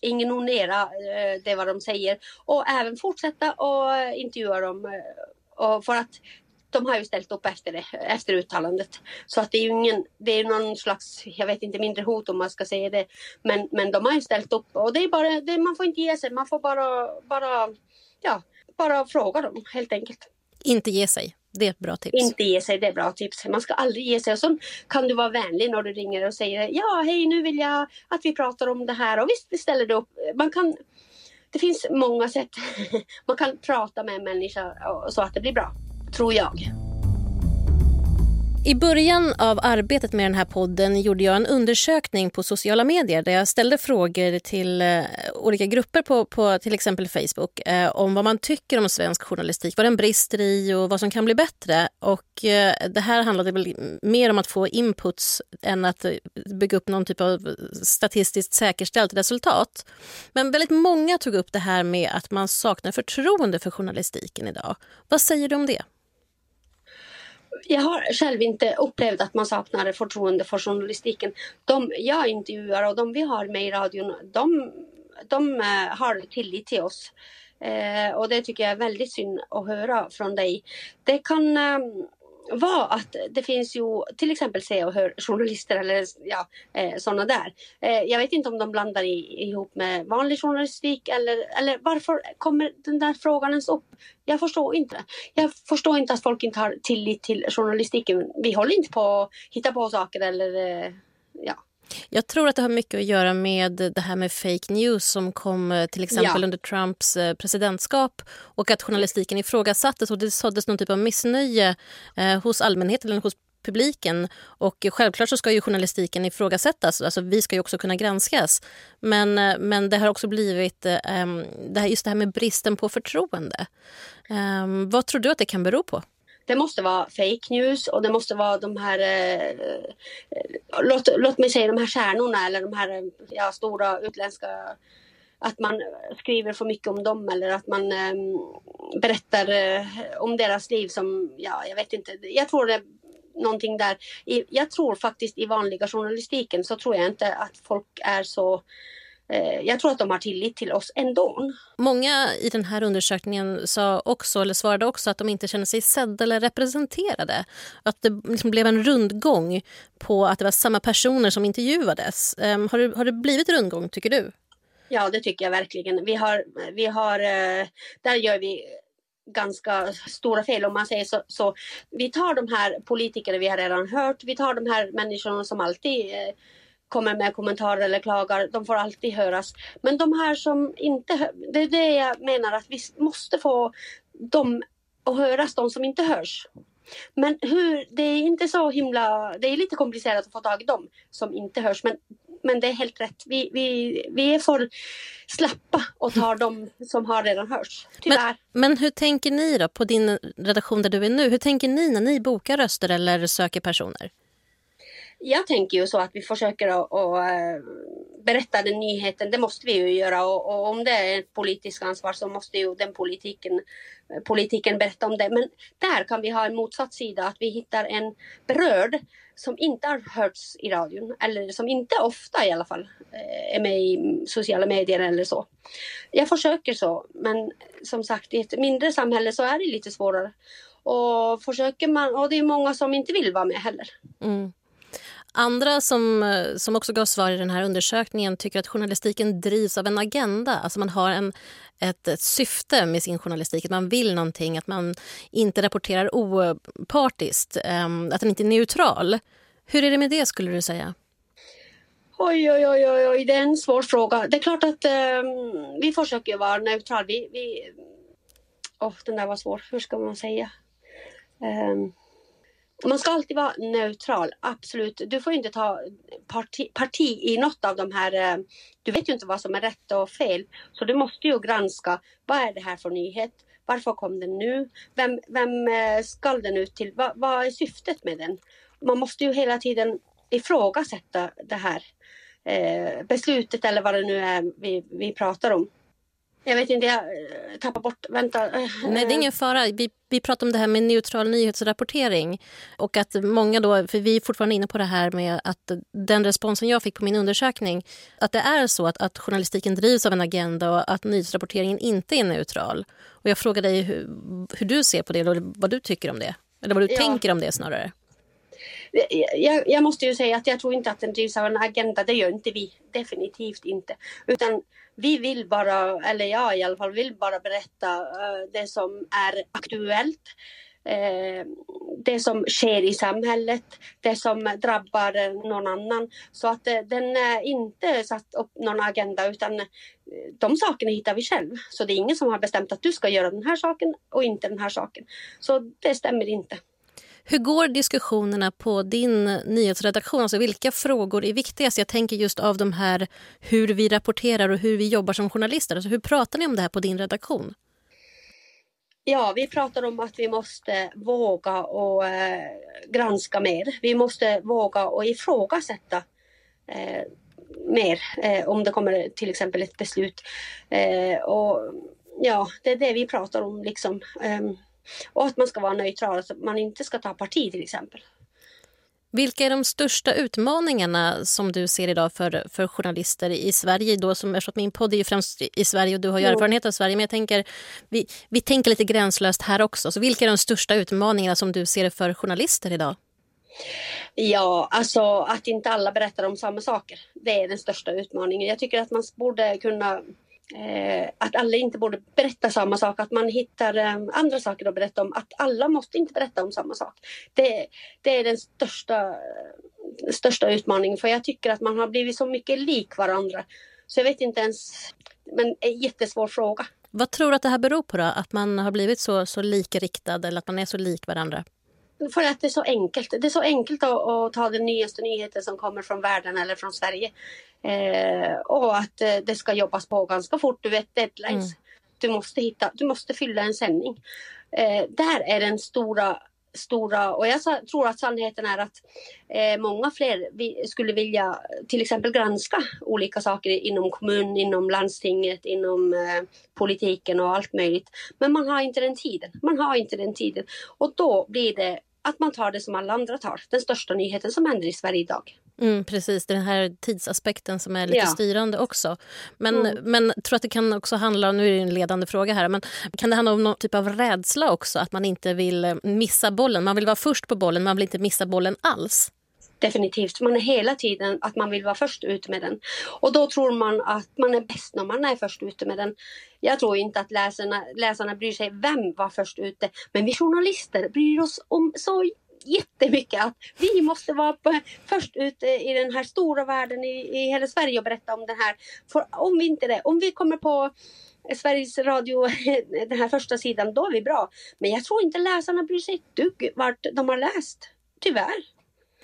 ignorera eh, det vad de säger och även fortsätta och intervjua dem. Eh, och för att de har ju ställt upp efter det, efter uttalandet. Så att det är ju ingen, det är någon slags, jag vet inte, mindre hot om man ska säga det. Men, men de har ju ställt upp och det är bara, det, man får inte ge sig, man får bara, bara, ja, bara fråga dem helt enkelt. Inte ge sig. Det är ett bra tips. Inte ge sig, det är bra tips. Man ska aldrig ge sig. Och så kan du vara vänlig när du ringer och säger ja, hej, nu vill jag att vi pratar om det här. Och visst, vi ställer det upp. Man kan, det finns många sätt. Man kan prata med en människa så att det blir bra tror jag. I början av arbetet med den här podden gjorde jag en undersökning på sociala medier där jag ställde frågor till eh, olika grupper på, på till exempel Facebook eh, om vad man tycker om svensk journalistik, vad den brister i och vad som kan bli bättre. Och eh, det här handlade väl mer om att få inputs än att eh, bygga upp någon typ av statistiskt säkerställt resultat. Men väldigt många tog upp det här med att man saknar förtroende för journalistiken idag. Vad säger du om det? Jag har själv inte upplevt att man saknar förtroende för journalistiken. De jag intervjuar och de vi har med i radion, de, de eh, har tillit till oss. Eh, och det tycker jag är väldigt synd att höra från dig. Det kan eh, var att det finns ju till exempel se och hör journalister eller ja, eh, sådana där. Eh, jag vet inte om de blandar i, ihop med vanlig journalistik eller, eller varför kommer den där frågan ens upp? Jag förstår inte. Jag förstår inte att folk inte har tillit till journalistiken. Vi håller inte på att hitta på saker eller eh, ja. Jag tror att det har mycket att göra med det här med fake news som kom eh, till exempel ja. under Trumps eh, presidentskap och att journalistiken ifrågasattes och det såddes någon typ av missnöje eh, hos allmänheten eller hos publiken. Och självklart så ska ju journalistiken ifrågasättas. Alltså, vi ska ju också kunna granskas. Men, eh, men det har också blivit um, det här, just det här med bristen på förtroende. Um, vad tror du att det kan bero på? Det måste vara fake news och det måste vara de här, eh, eh låt, låt mig säga de här stjärnorna eller de här eh, ja, stora utländska att man skriver för mycket om dem eller att man eh, berättar eh, om deras liv som, ja jag vet inte, jag tror det är någonting där. I, jag tror faktiskt i vanliga journalistiken så tror jag inte att folk är så jag tror att de har tillit till oss ändå. Många i den här undersökningen sa också, eller svarade också att de inte känner sig sedda eller representerade. Att det liksom blev en rundgång på att det var samma personer som intervjuades. Um, har, det, har det blivit rundgång, tycker du? Ja, det tycker jag verkligen. Vi har, vi har, eh, där gör vi ganska stora fel om man säger så, så. Vi tar de här politikerna vi har redan hört, vi tar de här människorna som alltid eh, kommer med kommentarer eller klagar, de får alltid höras. Men de här som inte det är det jag menar att vi måste få dem att höras, de som inte hörs. Men hur, det är inte så himla, det är lite komplicerat att få tag i dem som inte hörs. Men men det är helt rätt. Vi, vi, vi är för slappa och tar de som har redan hörts. Tyvärr. Men, men hur tänker ni då på din redaktion där du är nu? Hur tänker ni när ni bokar röster eller söker personer? Jag tänker ju så att vi försöker att, att eh, berätta den nyheten. Det måste vi ju göra och, och, om det är ett politiskt ansvar så måste ju den politiken, politiken berätta om det. Men där kan vi ha en motsatt sida, att vi hittar en berörd som inte har hörts i radion eller som inte ofta i alla fall eh, är med i sociala medier eller så. Jag försöker så, men som sagt i ett mindre samhälle så är det lite svårare. Och försöker man, och det är många som inte vill vara med heller. Mm. Andra som, eh, som också gav svar i den här undersökningen tycker att journalistiken drivs av en agenda. Alltså man har en, ett, ett syfte med sin journalistik, att man vill någonting, att man inte rapporterar opartiskt, ehm, att den inte är neutral. Hur är det med det skulle du säga? Oj, oj, oj, oj, oj. det är en svår fråga. Det är klart att um, vi försöker vara neutrala. Vi, vi... Oh, den där var svår. Hur ska man säga? Um... Man ska alltid vara neutral, absolut. Du får inte ta parti, parti, i något av de här... Eh, du vet ju inte vad som är rätt och fel. Så du måste ju granska, vad är det här för nyhet? Varför kom den nu? Vem, vem eh, ska den ut till? Va, vad är syftet med den? Man måste ju hela tiden ifrågasätta det här eh, beslutet eller vad det nu är vi, vi pratar om. Jag vet inte, jag eh, tappar bort... Vänta. Nej, det är ingen fara. Vi, vi pratar om det här med neutral nyhetsrapportering. Och att många då, för vi är fortfarande inne på det här med att den responsen jag fick på min undersökning, att det är så att, att journalistiken drivs av en agenda och att nyhetsrapporteringen inte är neutral. Och jag frågar dig hur, hur du ser på det, eller vad du tycker om det. Eller vad du ja. tänker om det snarare. Jag, jag, måste ju säga att jag tror inte att den drivs av en agenda, det gör inte vi. Definitivt inte. Utan vi vill bara, eller jag i alla fall, vill bara berätta eh, det som är aktuellt. Eh, det som sker i samhället, det som drabbar någon annan. Så att eh, den är inte satt upp någon agenda utan de sakerna hittar vi själv. Så det är ingen som har bestämt att du ska göra den här saken och inte den här saken. Så det stämmer inte. Hur går diskussionerna på din nyhetsredaktion? Alltså vilka frågor är viktigast? Jag tänker just av de här hur vi rapporterar och hur vi jobbar som journalister. Alltså hur pratar ni om det här på din redaktion? Ja, vi pratar om att vi måste våga och eh, granska mer. Vi måste våga och ifrågasätta eh, mer eh, om det kommer till exempel ett beslut. Eh, och ja, det är det vi pratar om liksom. Ehm, och att man ska vara neutral, att man inte ska ta parti till exempel. Vilka är de största utmaningarna som du ser idag för, för journalister i Sverige? Då, som, eftersom min podd är ju främst i Sverige och du har ju erfarenhet av Sverige. Men jag tänker, vi, vi tänker lite gränslöst här också. Så vilka är de största utmaningarna som du ser för journalister idag? Ja, alltså att inte alla berättar om samma saker. Det är den största utmaningen. Jag tycker att man borde kunna eh, att alla inte borde berätta samma sak, att man hittar eh, andra saker att berätta om. Att alla måste inte berätta om samma sak. Det, det är den största, största utmaningen, för jag tycker att man har blivit så mycket lik varandra. Så jag vet inte ens, men en jättesvår fråga. Vad tror du att det här beror på då? Att man har blivit så, så likriktad eller att man är så lik varandra? För att det är så enkelt. Det är så enkelt att, att ta den nyaste nyheten som kommer från världen eller från Sverige. Eh, och att eh, det ska jobbas på ganska fort. Du vet deadlines. Mm. Du, måste hitta, du måste fylla en sändning. Eh, där är den stora stora och jag tror att sannheten är att eh, många fler vi, skulle vilja till exempel granska olika saker inom kommunen, inom landstinget, inom eh, politiken och allt möjligt. Men man har inte den tiden. Man har inte den tiden och då blir det att man tar det som alla andra tar. Den största nyheten som händer i Sverige idag. Mm, precis, den här tidsaspekten som är lite ja. styrande också. Men, mm. men tror att det kan också handla, nu är det en ledande fråga här, men kan det handla om någon typ av rädsla också? Att man inte vill eh, missa bollen, man vill vara först på bollen, man vill inte missa bollen alls? Definitivt. Man är hela tiden att man vill vara först ute med den. Och då tror man att man är bäst när man är först ute med den. Jag tror inte att läsarna, läsarna bryr sig vem var först ute. Men vi journalister bryr oss om så jättemycket att vi måste vara på, först ut i den här stora världen i, i hela Sverige och berätta om den här. För om vi inte det, om vi kommer på Sveriges Radio, den här första sidan, då är vi bra. Men jag tror inte läsarna bryr sig ett dugg vart de har läst. Tyvärr.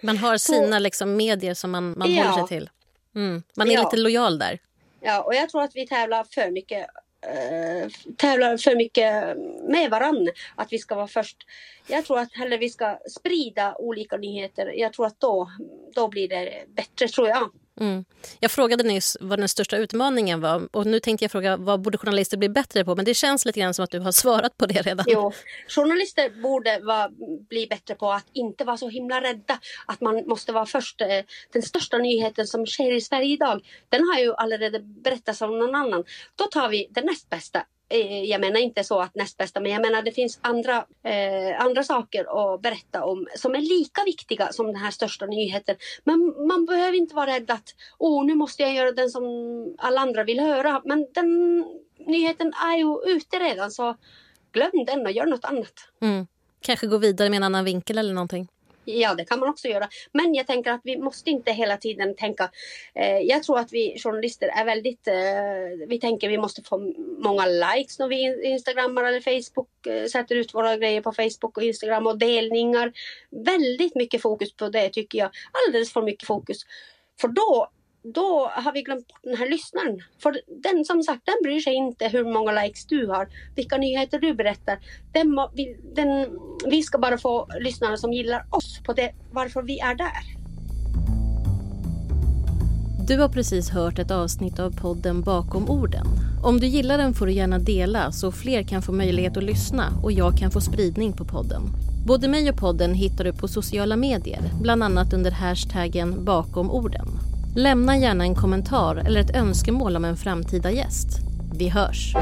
Man har sina Så, liksom, medier som man, man ja. håller sig till. Mm. Man är ja. lite lojal där. Ja, och jag tror att vi tävlar för mycket Eh, tävlar för mycket med varann. Att vi ska vara först. Jag tror att hellre vi ska sprida olika nyheter. Jag tror att då, då blir det bättre, tror jag. Mm. Jag frågade nyss vad den största utmaningen var och nu tänkte jag fråga vad borde journalister bli bättre på? Men det känns lite grann som att du har svarat på det redan. Jo, journalister borde vara, bli bättre på att inte vara så himla rädda. Att man måste vara först. Eh, den största nyheten som sker i Sverige idag, den har ju allerede berättats av någon annan. Då tar vi det näst bästa Eh, jag menar inte så att näst bästa, men jag menar det finns andra, eh, andra saker att berätta om som är lika viktiga som den här största nyheten. Men man behöver inte vara rädd att oh, nu måste jag göra den som alla andra vill höra. Men den nyheten är ju ute redan så glöm den och gör något annat. Mm. Kanske gå vidare med en annan vinkel eller någonting. Ja, det kan man också göra. Men jag tänker att vi måste inte hela tiden tänka. Eh, jag tror att vi journalister är väldigt. Eh, vi tänker vi måste få många likes när vi instagrammar eller Facebook eh, sätter ut våra grejer på Facebook och Instagram och delningar. Väldigt mycket fokus på det tycker jag. Alldeles för mycket fokus. För då då har vi glömt bort den här lyssnaren. För den som sagt, den bryr sig inte hur många likes du har, vilka nyheter du berättar. Den, den, vi ska bara få lyssnare som gillar oss på det, varför vi är där. Du har precis hört ett avsnitt av podden Bakom orden. Om du gillar den får du gärna dela så fler kan få möjlighet att lyssna och jag kan få spridning på podden. Både mig och podden hittar du på sociala medier, bland annat under hashtaggen bakom orden. Lämna gärna en kommentar eller ett önskemål om en framtida gäst. Vi hörs!